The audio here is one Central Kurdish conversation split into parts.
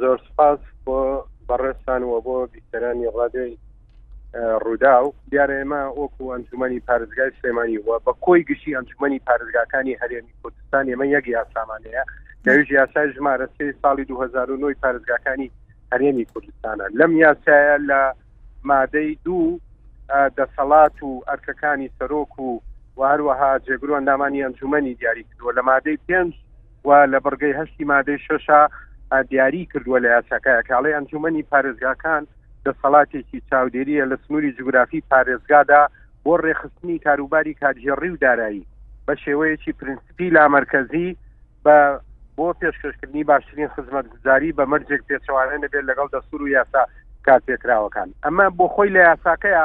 زۆر سپاس بۆ بەڕێستان و بۆ بیستەرانی ڕادێ ڕوودا و دیارە ئێمە وەکو ئەنجومی پارێزگای سلێمانی وە بە کۆی گشتی ئەنجومی پارێزگاکانی هەرێمی کوردستان ئێمە یەک یاسامانەیە دەویژ یاسای ژمارە سێ ساڵی 2009 پارێزگاکانی هەرێمی کوردستانە لەم یاسایە لە مادەی دوو دەسەڵات و ئەرکەکانی سەرۆک و و هەروەها جێگرۆن دامانی ئەنجومی دیاری کردووە لە مادەی پێنج و لە بڕگەی هەشتی مادەی شەشا دیاری کردووە لە یاساکە کاڵی ئەنجومنی پارێزگاکان دەسەڵاتێکی چاودێریە لە سنووری جوگرافی پارێزگادا بۆ ڕێخستنی کاروباری کاتژێڕی و دارایی بە شێوەیەکی پرینسپی لامەرکەزی بە بۆ پێشکەشکردنی باشترین خزمەت گوزاری بە مەرجێک پێچەوانە نەبێت لەگەڵ دەسور و یاسا کارپێکراوەکان ئەمە بۆ خۆی لە یاساکەیە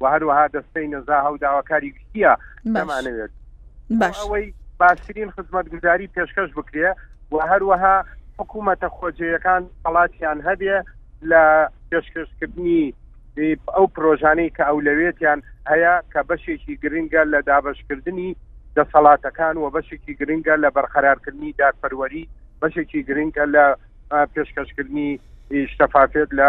و هەروەها دەستەی نەزاهە و داواکاری گشتیە نەمانەوێت ئەوەی باشترین خزمەت گوزاری پێشکەش بکرێ و هەروەها حکوومەتە خۆجێیەکان هەڵاتیان هەبێ لە پێشکەشکردنی ئەو پرۆژانەی کە ئەو لەوێتیان هەیە کە بەشێکی گرنگە لە دابشکردنی دەسەڵاتەکان و بەشێکی گرنگە لە بەرقەرارکردنی دادپەروەری بەشێکی گرنگە لە پێشکەشکردنی شتەفافێت لە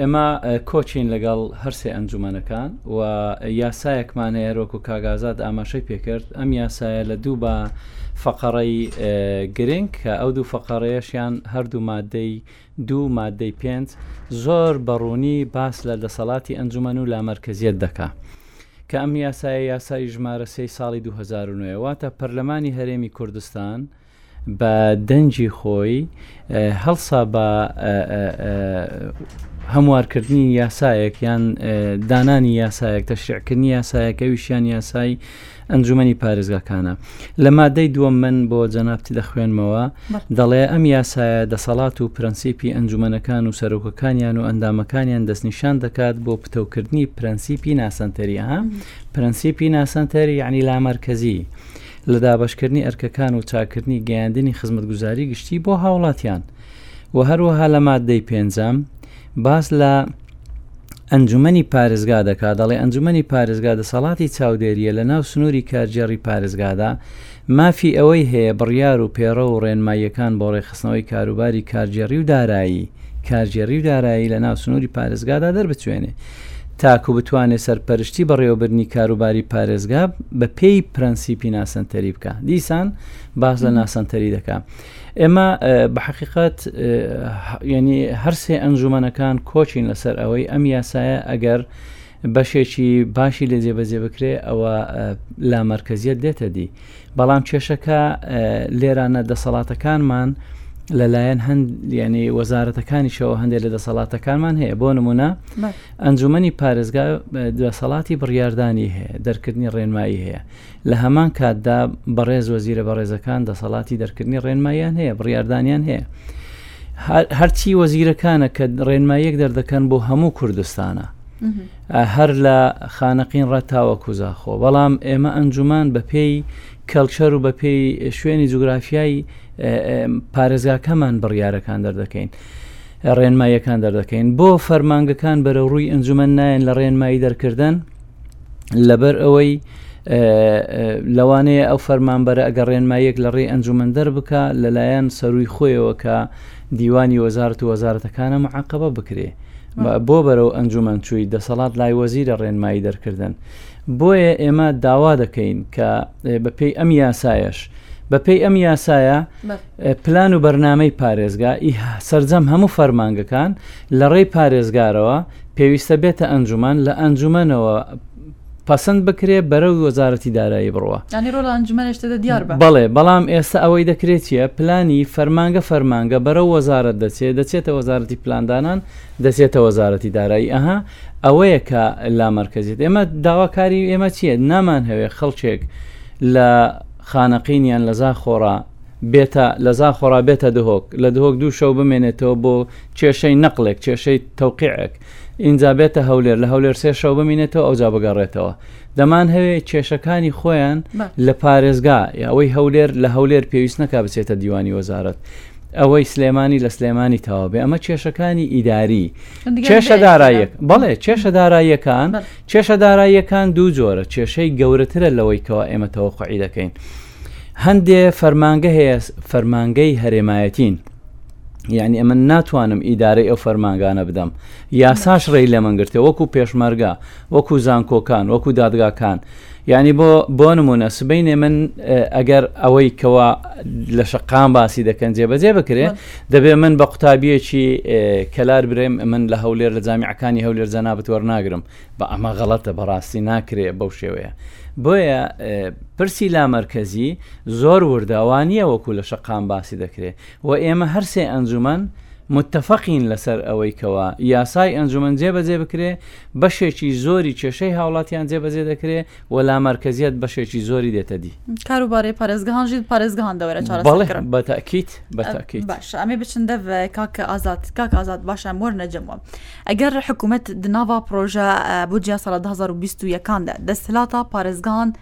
ئێمە کۆچین لەگەڵ هەرسێ ئەنجومەنەکان و یاسایەکمان هەیە هەروەکو کاگازات ئاماشەی پێکرد ئەم یاسایە لە دوو بە فەقەڕەی گرنگ کە ئەو دوو فەقەڕەیەشیان هەردوو مادەی دوو مادەی پێنج زۆر بەڕوونی باس لە دەسەڵاتی ئەنجومەن و لامەرکزیت دەکا. کە ئەم یاسایە یاسای ژمارە سێ ساڵی 2009 واتە پەرلەمانی هەرێمی کوردستان بە دەنگی خۆی هەڵسا بە هەموارکردنی یاسایەک یان دانانی یاسایەک تەشرعکردنی یاسایەک ئەویشیان یاسایی ئەنجومی پارێزگاکانە لە مادەی دووەم من بۆ جەنابتی دەخوێنمەوە دەڵێ ئەم یاسایە دەسەڵات و پرەنسیپی ئەنجومەنەکان و سەرۆکەکانیان و ئەندامەکانیان دەستنیشان دەکات بۆ پتەوکردنی پرەنسیپی ناسەنتەریە پرەنسیپی ناسەنتەری یعنی لامەرکزی لە دابەشکردنی ئەرکەکان و چاکردنی گەیاندنی خزمەتگوزاری گشتی بۆ هاوڵاتیان و هەروەها لە مادەی پێنجەم باس لە ئەنجومنی پارێزگا دەکات دەڵێ ئەنجومنی پارێزگا دەسەڵاتی چاودێریە لە ناو سنووری کارگێڕی پارێزگادا مافی ئەوەی هەیە بڕیار و پێڕە و ڕێنماییەکان بۆ ڕێخستنەوەی کاروباری کارگێڕی و دارایی کارگێڕی و دارایی لە ناو سنووری پارێزگادا دەربچێنێ تاکو بتوانێت سەرپەرشتی بەڕێوەبردنی کاروباری پارێزگا بە پێی پرەنسیپی ناسەنتەری بکە دیسان باز لە ناسەنتەری دەکە ئێمە بە حقیقت ینی هەرسێ ئەنجومەنەکان کۆچین لەسەر ئەوەی ئەم یاسایە ئەگەر بەشێکی باشی لە جێبەجێ بکرێ ئەوە لامەرکزیت دێتە دی بەڵام کێشەکە لێرانە دەسەڵاتەکانمان لەلایەن هەند یعنی وەزارەتەکانیشەوە هەندێک لە دەسەڵاتەکانمان هەیە بۆ نمونە ئەنجومی پارێزگا دەسەڵاتی بڕاردانی هەیە دەرکردنی ڕێنمایی هەیە لە هەمان کاتدا بەڕێز وەزیرە بەڕێزەکان دەسەڵاتی دەرکردنی ڕێنمایان هەیە بڕاردانیان هەیە هەرچی وەزیرەکانە کە ڕێنمایەک دەردەکەن بۆ هەموو کوردستانە هەر لە خانەقین ڕا تاوەکو زاخۆ، بەڵام ئێمە ئەنجومان بە پێی کەڵچەر و بە پێی شوێنی جوگرافیای پارێزگاکەمان بڕیارەکان دەردەکەین. ڕێنماییەکان دەردەکەین بۆ فەرمانگەکان بەرە ڕووی ئەنجومەن نایەن لە ڕێنمایی دەرکردن لەبەر ئەوەی لەوانەیە ئەو فەرمانبەرە ئەگە ڕێنمایەک لە ڕێی ئەنجومەندەر بکە لەلایەن سەروی خۆیەوە کە دیوانی وەزارەت و وەزارەتەکانە معاقبە بکرێ بۆ بەرەو ئەنجومەن چووی دەسەڵات لای وەزیرە ڕێنمایی دەرکردن بۆیە ئێمە داوا دەکەین کە بەپێی ئەم یاسایش بەپێی ئەم یاسایە پلان و بەرنمەی پارێزگا ئی سرجەم هەموو فەرمانگەکان لە ڕێی پارێزگارەوە پێویستە بێتە ئەنجومان لە ئەنجومەنەوە پەسەند بکرێ بەرەو وەزارەتی دارایی بڕوا. یانی رۆڵە ئەنجومەنێش تێدا دیار بە. بەڵێ، بەڵام ئێستا ئەوەی دەکرێ چییە؟ پلانی فەرمانگە فەرمانگە بەرەو وەزارەت دەچێ، دەچێتە وەزارەتی پلاندانان، دەچێتە وەزارەتی دارایی. ئەها ئەوەیە کە لامەرکەزیت. ئێمە داواکاری ئێمە چییە؟ نامانهەوێ خەڵکێک لە خانەقین یان لە زاخۆڕا بێتە لە زاخۆڕا بێتە دهۆک، لە دهۆک دوو شەو بمێنێتەوە بۆ کێشەی نەقڵێک، کێشەی تەوقیعێک. ئینجا بێتە هەولێر لە هەولێر سێ شەو بمینێتەوە ئەوجا بگەڕێتەوە دەمان هەوێ کێشەکانی خۆیان لە پارێزگا ئەوەی هەولێر لە هەولێر پێویست نەکا بچێتە دیوانی وەزارت ئەوەی سلێمانی لە سلێمانی تاوابێ ئەمە کێشەکانی ئیداری کێشە دارایەک بەڵێ کێشە داراییەکان کێشە داراییەکان دوو جۆرە کێشەی گەورەترە لەوەی کەەوە ئێمە تەوەقعی دەکەین هەندێ فەرمانگە هەیە فەرمانگەی هەرێمایەتین یعنی ئەمە ناتوانم ئیدارەی ئەو فەرمانگانە بدەم یاساش ڕێی لە من گرتێ وەکو پێشمەرگا وەکو زانکۆکان وەکو دادگاکان یعنی بۆ بۆ نمونە سبینێ من ئەگەر ئەوەی کەوا لە شقام باسی دەکەن جێبەجێ بکرێ دەبێ من بە قوتابیەکی کەلار برێم من لە هەولێر لە جامیعەکانی هەولێر جەنابەت وەرناگرم بە ئەمە غەڵەتە بەڕاستی ناکرێ بەو شێوەیە بۆیە پرسی لامەرکزی زۆر ورداوانیە وەکو لە شقام باسی دەکرێت و ئێمە هەر سێ ئەنجومەن موتەفەقین لەسەر ئەوەی کەوا یاسای ئەنجومەن جێ بەجێ بکرێ، بەشێکی زۆری کێشەی هاوڵاتیان جێ بەجێ دەکرێ و لامەرکەزیەت بەشێکی زۆری دێتە دی. کاروباری پارێزگهان ژی پارێزگهان دەوەرە چارەسەر کڕن. بەڵێ بە تەئکید بە تەئکید. باشە ئەمێ بچن دەڤ کاک ئازاد کاک ئازاد باشە مۆر نەجم وە ئەگەر حکومەت دناڤا پڕۆژە بودجە ساڵە دە هەزار و بیست و یەکان دە دەسهلاتا پارێزگهان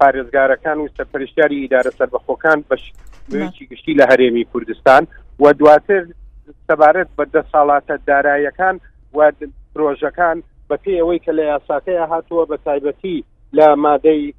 پارێزگارەکان و سەرپەرشتیاری ئیدارە سەربەخۆکان بە شێوەیەکی گشتی لە هەرێمی کوردستان و دواتر سەبارەت بە دەسەڵاتە دارایەکان و پرۆژەکان بەپی ئەوەی کە لە یاساکەی هاتووە بە تایبەتی لە مادەی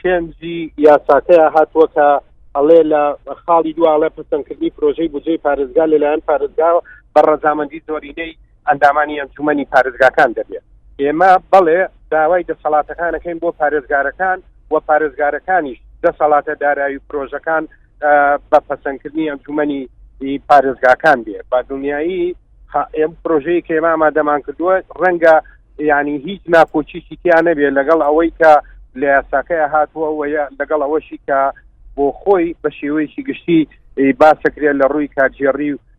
پێنجی یاساکەی هاتووە کە ئەڵێ لە خاڵی دواڵێ پسندکردنی پرۆژەی بجێ پارێزگا لەلایەن پارێزگاوە بە ڕەزامەندی زۆرینەی ئەندامانی ئەنجومەنی پارێزگاکان دەبێت. ئێمە بەڵێ داوای دەسەڵاتەکانەکەین بۆ پارێزگارەکان و پارێزگارەکانیش دەسەڵاتە دارایی پرۆژەکان بە پەسەندکردنی ئەنجومەنی پارێزگاکان بێ بە دڵنیایی ئێم پرۆژەیە کە ئێمە ئامادەمان کردووە ڕەنگە یعنی هیچ ناکۆکیشی تیا نەبێت لەگەڵ ئەوەی کە لە یاساکەی هاتووە و لەگەڵ ئەوەشی کە بۆ خۆی بە شێوەیەکی گشتی باسەکرێت لە ڕووی کارگێڕی و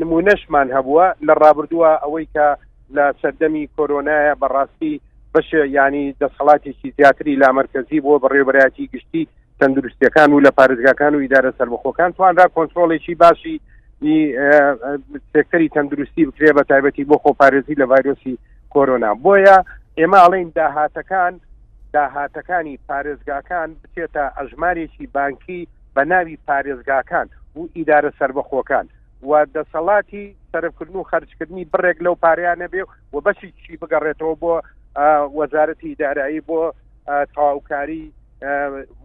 نموونەشمان هەبووە لە ڕابردووە ئەوەی کە لە سەردەمی کۆرۆنایە بەڕاستی بەشێ یانی دەسەڵاتێکی زیاتری لامەرکەزی بۆ بەڕێوبەرایەتی گشتی تەندروستیەکان و لە پارێزگاکان و ئیدارە سەربەخۆکان توانرا کۆنتترۆڵێکی باشی سێکتەری تەندروستی بکرێ بە تایبەتی بۆ خۆپارێزی لە ڤایرۆسی کۆرۆنا بۆیە ئێمە ئەڵین داهاتەکان داهاتەکانی پارێزگاکان بچێتە ئەژمارێکی بانکی بە ناوی پارێزگاکان و ئیدارە سەربەخۆکان و دەسەڵاتی سەرفکردن و خەرجکردنی بڕێک لەو پارەیانە بێ و بەشی چی بگەڕێتەوە بۆ وەزارەتی دارایی بۆ تەواوکاری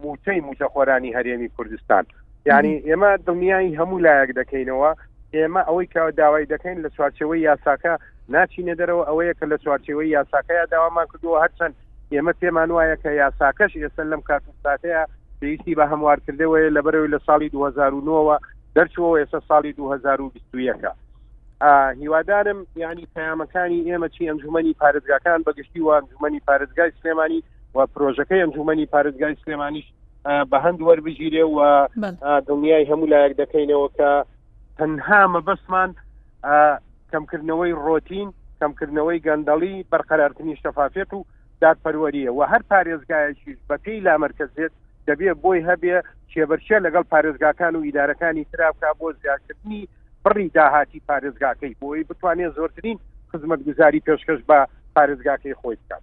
موچەی موچەخۆرانی هەرێمی کوردستان یعنی ئێمە دڵنیایی هەموو لایەک دەکەینەوە ئێمە ئەوەی کە داوای دەکەین لە چوارچەوەی یاساکە ناچینە دەرەوە ئەوەیە کە لە چوارچەوەی یاساکەیا داوامان کردووە هەرچەند ئێمە پێمان وایە کە یاساکەش ئێستا لەم کات و ساتەیە پێویستی بە هەموارکردنەوەیە لەبەرەوەی لە ساڵی 2009 وە دەرچووەوە ئێستا ساڵی 2021 هیوادارم ینی پەیامەکانی ئێمە چی ئەنجومنی پارێزگاکان بەگشتی و ئەنجومنی پارێزگای سلێمانی و پرۆژەکەی ئەنجومنی پارێزگای سلێمانیش بە هەند وەربگیرێ و دڵنیای هەموو لایەک دەکەینەوە کە تەنها مەبەستمان کەمکردنەوەی ڕۆتین کەمکردنەوەی گەندەڵی بەرقەرارتنی شەفافێت و دادپەروەریە و هەر پارێزگایەکیش بەپێی لامەرکەزێت دەبێ بۆی هەبێ کێبەرکێ لەگەڵ پارێزگاکان و ئیدارەکانی ترابکە بۆ زیادکردنی بڕی داهاتی پارێزگاکەی بۆی بتوانێت زۆرترین خزمەتگوزاری پێشکەش بە پارێزگاکەی خۆی بکات.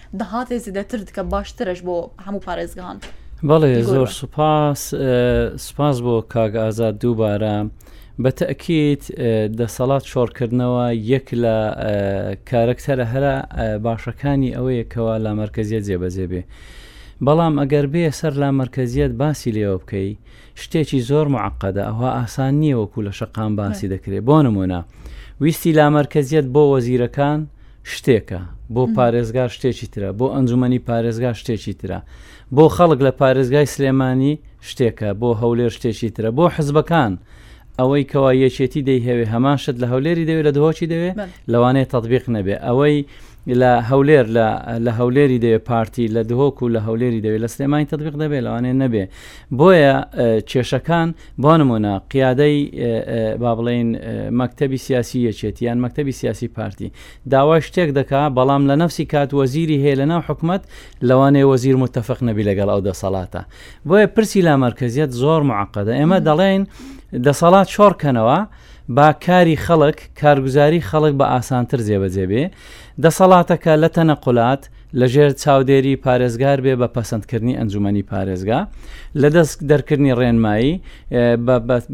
دەهاتێ زیدەتر دکە باشترەش بۆ هەموو پارێزگان بەڵێ زۆر سوپاس سوپاس بۆ کاگ ئازاد دووبارە بە تەکیت دەسەڵات شۆڕکردنەوە یەک لە کارەکتەرە هەرە باشەکانی ئەوەیە کەوا لا مرکزیە جێبەجێ بێ بەڵام ئەگەر بێ سەر لا مرکزیت باسی لێوە بکەی شتێکی زۆر معقدە ئەوها ئاسان نییە وەکو لە شەقام باسی دەکرێت بۆ نمونە ویستی لامەرکەزیت بۆ وەزیرەکان شتێکە بۆ پارێزگار شتێکی ترە بۆ ئەنجومنی پارێزگا شتێکی ترە بۆ خەڵک لە پارێزگای سلێمانی شتێکە بۆ هەولێر شتێکی ترە بۆ حزبەکان ئەوەی کەوا یەکێتی دەیهەوێ هەمان شت لە هەولێری دەوێت لە دهۆکی دەوێت لەوانەیە تطببیق نەبێ ئەوەی لە هەولێر لە لە هەولێری دەوێ پارتی لە دهۆک و لە هەولێری دەوێ لە سلێمانی تطبیق دەبێ لەوانێ نەبێ بۆیە کێشەکان بۆ نمونە قیادەی با بڵین مەکتتەبی سیاسی یەکێتی یان مەکتتەبی سیاسی پارتی داوای شتێک دەکا بەڵام لە نفسی کات وەزیری هەیە لە ناو حکومت لەوانێ وەزیر متتەفق نەبی لەگەڵ ئەو دەسەڵاتە بۆیە پرسی لا مەرکزیت زۆر معقدە ئێمە دەڵێن دەسەڵات شۆڕکەنەوە با کاری خەڵک، کارگوزاری خەڵک بە ئاسانتر جێبەجێ بێ، دەسەڵاتەکە لە تەنەقولات، لە ژێر چاودێری پارێزگار بێ بە پەسەندکردنی ئەنجومەنی پارێزگا، لە دەست دەرکردنی ڕێنمایی،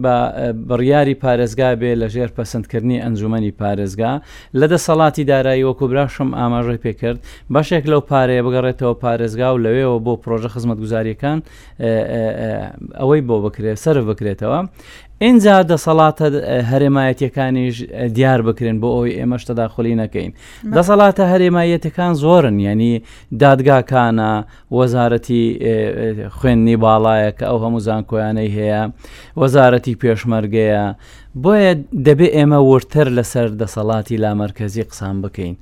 بە بڕیاری پارێزگا بێ لە ژێر پەسەندکردنی ئەنجومەنی پارێزگا، لە دەسەڵاتی دارایی وەکو براشم ئاماژەی پێ کرد بەشێک لەو پارەیە بگەڕێتەوە پارێزگا و لەوێوە بۆ پرۆژە خزمەتگوزاریەکان ئەوەی بۆ بکرێت سرف بکرێتەوە ئینجا دەسەڵاتە هەرێمایەتەکانیش دیار بکرێن بۆ ئەوی ئێمەش تەداخلی نەکەین دەسەڵاتە هەرێمایەتەکان زۆرن ینی دادگاکانە وەزارەتی خوێندنی باڵایە کە ئەو هەموو زانکۆیانەی هەیە وەزارەتی پێشمەرگەیە بۆیە دەبێ ئێمە ورتر لەسەر دەسەڵاتی لامەرکزی قسان بکەین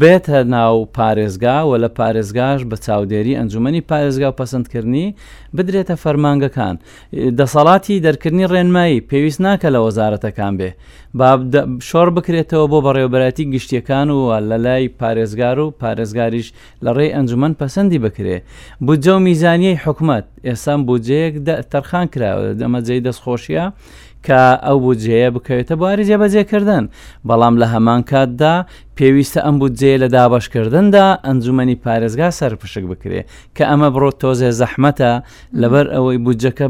بێتە ناو پارێزگا و لە پارێزگاش بە چاودێری ئەنجومەنی پارێزگا و پەسەندکردنی بدرێتە فەرمانگەکان. دەسەڵاتی دەرکردنی ڕێنمایی پێویست ناکە لە وەزارەتەکان بێ، با شۆڕ بکرێتەوە بۆ بەڕێوەبەرایەتی گشتییەکان و لە لای پارێزگار و پارێزگاریش لە ڕێی ئەنجومەن پەسەندی بکرێ. بودجە و میزانیەی حکومەت، ئێستا بودجەیەک تەرخان کراوە، ئەمە جێی دەستخۆشییە، کە ئەو بودجەیە بکەوێتە بواری جێبەجێکردن، بەڵام لە هەمان کاتدا پێویستە ئەم بودجەیە لە دابەشکردندا ئەنجوومەنی پارێزگا سەرپشک بکرێت، کە ئەمە بڕۆ تۆزێ زەحمەتە لەبەر ئەوەی بودجەکە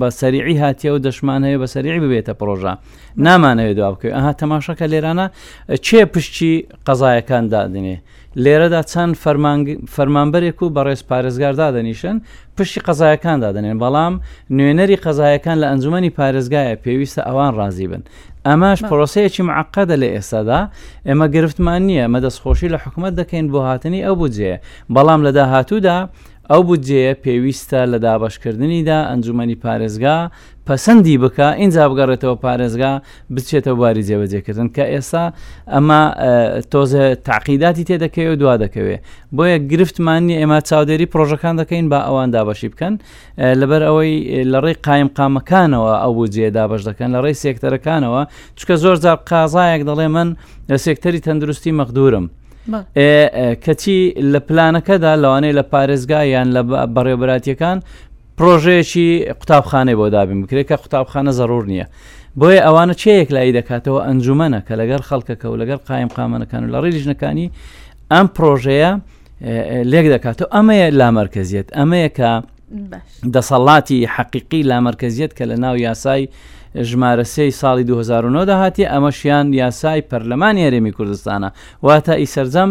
بە سەریعی هاتیە و دەشمان هەیە بە سەریعی ببێتە پرۆژە نامانەوێت دوا بکەوێت ئەها تەماشەکە لێرانە چێ پشتی قەزایەکان دادنێ. لێرەدا چەند فەرمانبەرێک و بەڕێز پارێزگار دادەنیشن، پشتی قەزایەکان دادەنێن، بەڵام نوێنەری قەزایەکان لە ئەنجوومەنی پارێزگایە، پێویستە ئەوان ڕازی بن. ئەمەش پرۆسەیەکی موعەققەدە لە ئێستادا، ئێمە گرفتمان نییە، ئێمە دەستخۆشی لە حکومەت دەکەین بۆ هاتنی ئەو بودجەیە، بەڵام لە داهاتوودا ئەو بودجەیە پێویستە لە دابەشکردنیدا ئەنجوومەنی پارێزگا پەسەندی بکا ئینجا بگەڕێتەوە پارێزگا بچێتەوە باری جێبەجێکردن کە ئێستا ئەمە تۆزێ تاقیداتی تێدەکەوێت و دوا دەکەوێت بۆیە گرفتمانی ئێمە چاودێری پرۆژەکان دەکەین با ئەوان دابەشی بکەن لەبەر ئەوەی لە ڕێی قایم قامەکانەوە ئەو بجێ دابش دەکەن لە ڕێی سێکتەرەکانەوە چکە زۆر جار قازایەک دەڵێ من لە سێکتەری تەندروستی مەخدورم کەچی لە پلانەکەدا لەوانەیە لە پارێزگا یان لە بەڕێوبراتیەکان پرۆژەیەکی قوتابخانەی بۆ دابین بکرێت کە قوتابخانە زەرور نییە بۆیە ئەوانە چێ یەکلایی دەکاتەوە ئەنجومەنە کە لەگەر خەڵکەکە و لەگەر قایم قامەنەکان و لە ڕێ لیژنەکانی ئەم پرۆژەیە لێک دەکاتەوە ئەمەیە لامەرکزیت ئەمەیە کە دەسەڵاتی حەقیقی لامەرکزیت کە لە ناو یاسای ژمارە سێی ساڵی 2009 داهاتی ئەمەشیان یاسای پەرلەمانی هەرێمی کوردستانە واتە ئی سەرجەم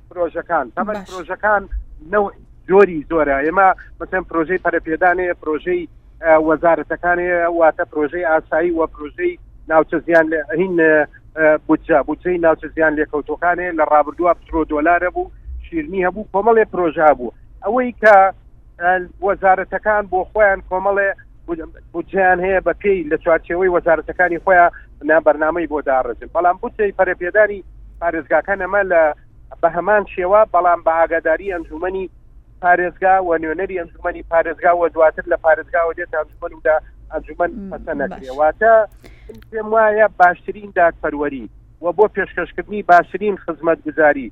پرۆژەکان تەمەن پرۆژەکان نەوە جۆری زۆرە ئێمە بەسەن پرۆژەی پەرپێدانەیە پرۆژەی وەزارەتەکانی واتە پرۆژەی ئاسایی وە پرۆژەی ناوچە زیان هین بودجە بودجەی ناوچە زیان لێکەوتەکانێ لە ڕابردووە پترۆ دۆلارە بوو شیرنی هەبوو کۆمەڵێ پرۆژا بوو ئەوەی کە وەزارەتەکان بۆ خۆیان کۆمەڵێ بودجەیان هەیە بە پێی لە چوارچەوەی وەزارەتەکانی خۆیان نا بەرنامەی بۆ داڕێژن بەڵام بودجەی پەرەپێدانی پارێزگاکان ئەمە لە بە هەمان شێوە بەڵام بە ئاگاداری ئەنجومنی پارێزگا و نوێنەری ئەنجومنی پارێزگا و دواتر لە پارێزگاوە دێت ئەنجومەن ودا ئەنجومەن پەسە نەکرێواتە پێم وایە باشترین دادپەروەری و بۆ پێشکەشکردنی باشترین خزمەت گوزاری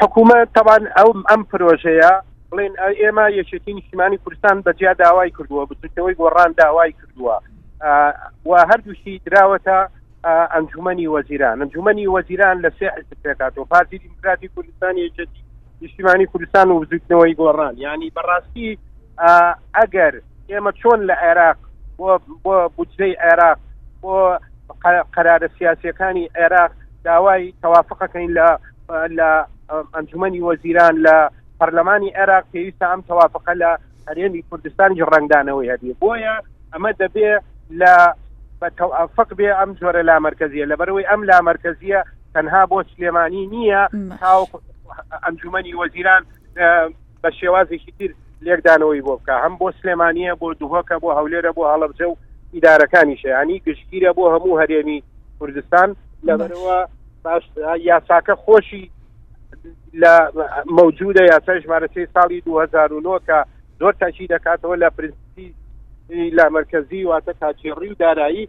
حکوومەت تاوان ئەو ئەم پرۆژەیە بڵێن ئێمە یەکێتی نیشتیمانی کوردستان بەجیا داوای کردووە بچوتەوەی گۆڕان داوای کردووە و هەردووشی دراوەتە ئەنجومنی وەزیران ئەنجومنی وەزیران لە سێ حزب پێکات و پارتی دیموکراتی کوردستان یەکێتی نیشتیمانی کوردستان و بزوتنەوەی گۆڕان ینی بەڕاستی ئەگەر ئێمە چۆن لە عێراق بۆ بودجەی عێراق بۆ قەرارە سیاسەکانی عێراق داوای تەوافقەکەین لە لە ئەنجومی وەزیران لە پەرلەمانی عێراق پێویستە ئەم تەوافقە لە هەرێمی کوردستانیش ڕنگدانەوەی هەبێ بۆیە ئەمە دەبێ لە بەتەوافق بێ ئەم جۆرە لامەرکزیە لەبەرەوەی ئەم لامەرکزیە تەنها بۆ سلێمانی نییە تاوەکو ئەنجومی وەزیران بە شێوازێکی تر لێکدانەوەی بۆ بکە هەم بۆ سلێمانە بۆ دهۆکە بۆ هەولێرە بۆ هەڵبجە و ئیدارەکانی شەیانی گشتگیرە بۆ هەموو هەرێمی کوردستان لەبەرەوە باش یاساکە خۆشی لە مەوجودە یاسای ژمارەسی ساڵی 2009 کە زۆر تاکی دەکاتەوە لە پرسی لامەرکزی واتە تاچێڕی و دارایی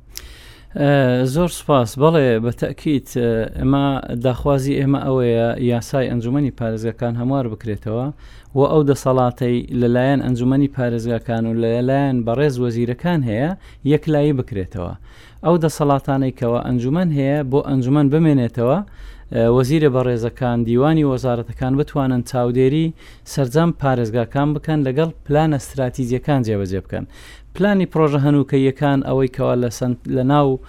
زۆر سپاس بەڵێ بە تەکییت ئەمە داخوازی ئێمە ئەوەیە یاسای ئەنجومی پارێزگەکان هەموار بکرێتەوە و ئەو دەسەڵاتەی لەلایەن ئەنجومی پارێزگاکان و لەلایەن بەڕێز وەزیرەکان هەیە یەکلایی بکرێتەوە ئەو دەسەڵاتانەی کەەوە ئەنجومەن هەیە بۆ ئەنجومەن بمێنێتەوە وەزیرە بەڕێزەکان دیوانی وەزارەتەکان بتوانن چاودێری سرجەم پارێزگاکان بکەن لەگەڵ پلانە استراتیزیەکان جێبەجێ بکەن پلانی پڕۆژە هەنووکەییەکان ئەوەی کەوا لە سەنت لە ناو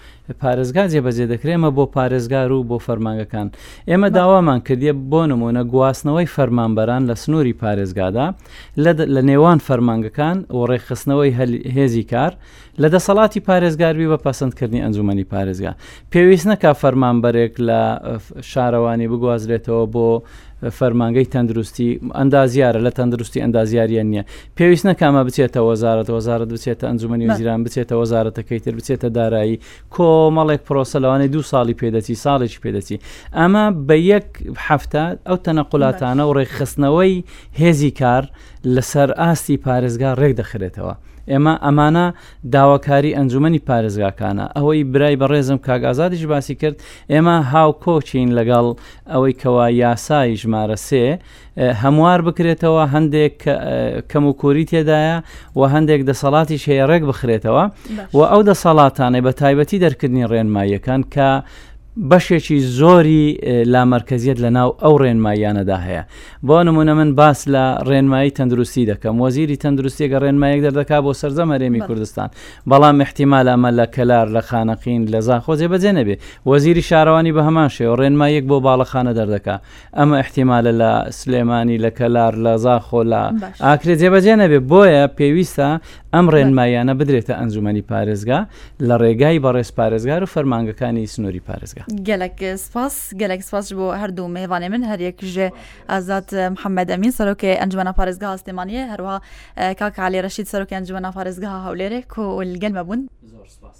پارێزگا جێبەجێ دەکرێ ئێمە بۆ پارێزگار و بۆ فەرمانگەکان ئێمە بە داوامان کردیە بۆ نمونە گواستنەوەی فەرمانبەران لە سنووری پارێزگادا لە لە نێوان فەرمانگەکان و ڕێکخستنەوەی هەل- هێزی کار لە دەسەڵاتی پارێزگاربی بە پەسەندکردنی ئەنجومەنی پارێزگا پێویست نەکا فەرمانبەرێک لە شارەوانی بگوازرێتەوە بۆ فەرمانگەی تەندروستی ئەندازیارە لە تەندروستی ئەندازیاریە نییە پێویست نەکامە بچێتە وەزارەت وەزارت بچێتە ئەنجومی وزیران بچێتە وەزارەتەکەی تر بچێتە دارایی کۆمەڵێک پرۆسە لەوانەیە دو ساڵی پێدەچی ساڵێکی پێدەچی ئەمە بە یەک هەفتە ئەو تەنەقلاتانە و ڕێکخستنەوەی هێزی کار لەسەر ئاستی پارێزگا ڕێک دەخرێتەوە ئێمە ئەمانە داواکاری ئەنجومەنی پارێزگاکانە. ئەوەی برای بەڕێزم کاک ئازادیش باسی کرد، ئێمە هاوکۆکین لەگەڵ ئەوەی کەوا یاسای ژمارە سێ هەموار بکرێتەوە، هەندێک کەموکووری تێدایە و هەندێک دەسەڵاتیش هەیە ڕێک بخرێتەوە و ئەو دەسەڵاتانەی بە تایبەتی دەرکردنی ڕێنماییەکان کە بەشێکی زۆری لامەرکزیت لە ناو ئەو ڕێنماییانەدا هەیە بۆ نموونە من باس لە ڕێنمایی تەندروستی دەکەم، وەزیری تەندروستی ئەگەر ڕێنمایەک دەردەکات بۆ سەرجەم هەرێمی کوردستان، بەڵام ئیحتیمال ئەمە لە کەلار، لە خانەقین، لە زاخۆ جێبەجێ نەبێت، وەزیری شارەوانی بە هەمان شێوە ڕێنماییەک بۆ باڵەخانە دەردەکات، ئەمە ئیحتیمالە لە سلێمانی، لە کەلار، لە زاخۆ، لە ئاکرێ جێبەجێ نەبێت، بۆیە پێویستە ئەم ڕێنماییانە بدرێتە ئەنجوومەنی پارێزگا لە ڕێگای بەڕێز پارێزگار و فەرمانگەکانی سنووری پارێزگا. گەلەک سپاس. گەلەک سپاس بۆ هەردوو مێڤانێ من هەریەک ژێ ئازاد محەممەد ئەمین سەرۆکی ئەنجومەنە پارێزگا هەستێمانە هەروە کاک علی ڕەشید سەرۆکی ئەنجومەنە پارێزگا هەولێرێک و گەلمە بوون زۆر سپاس.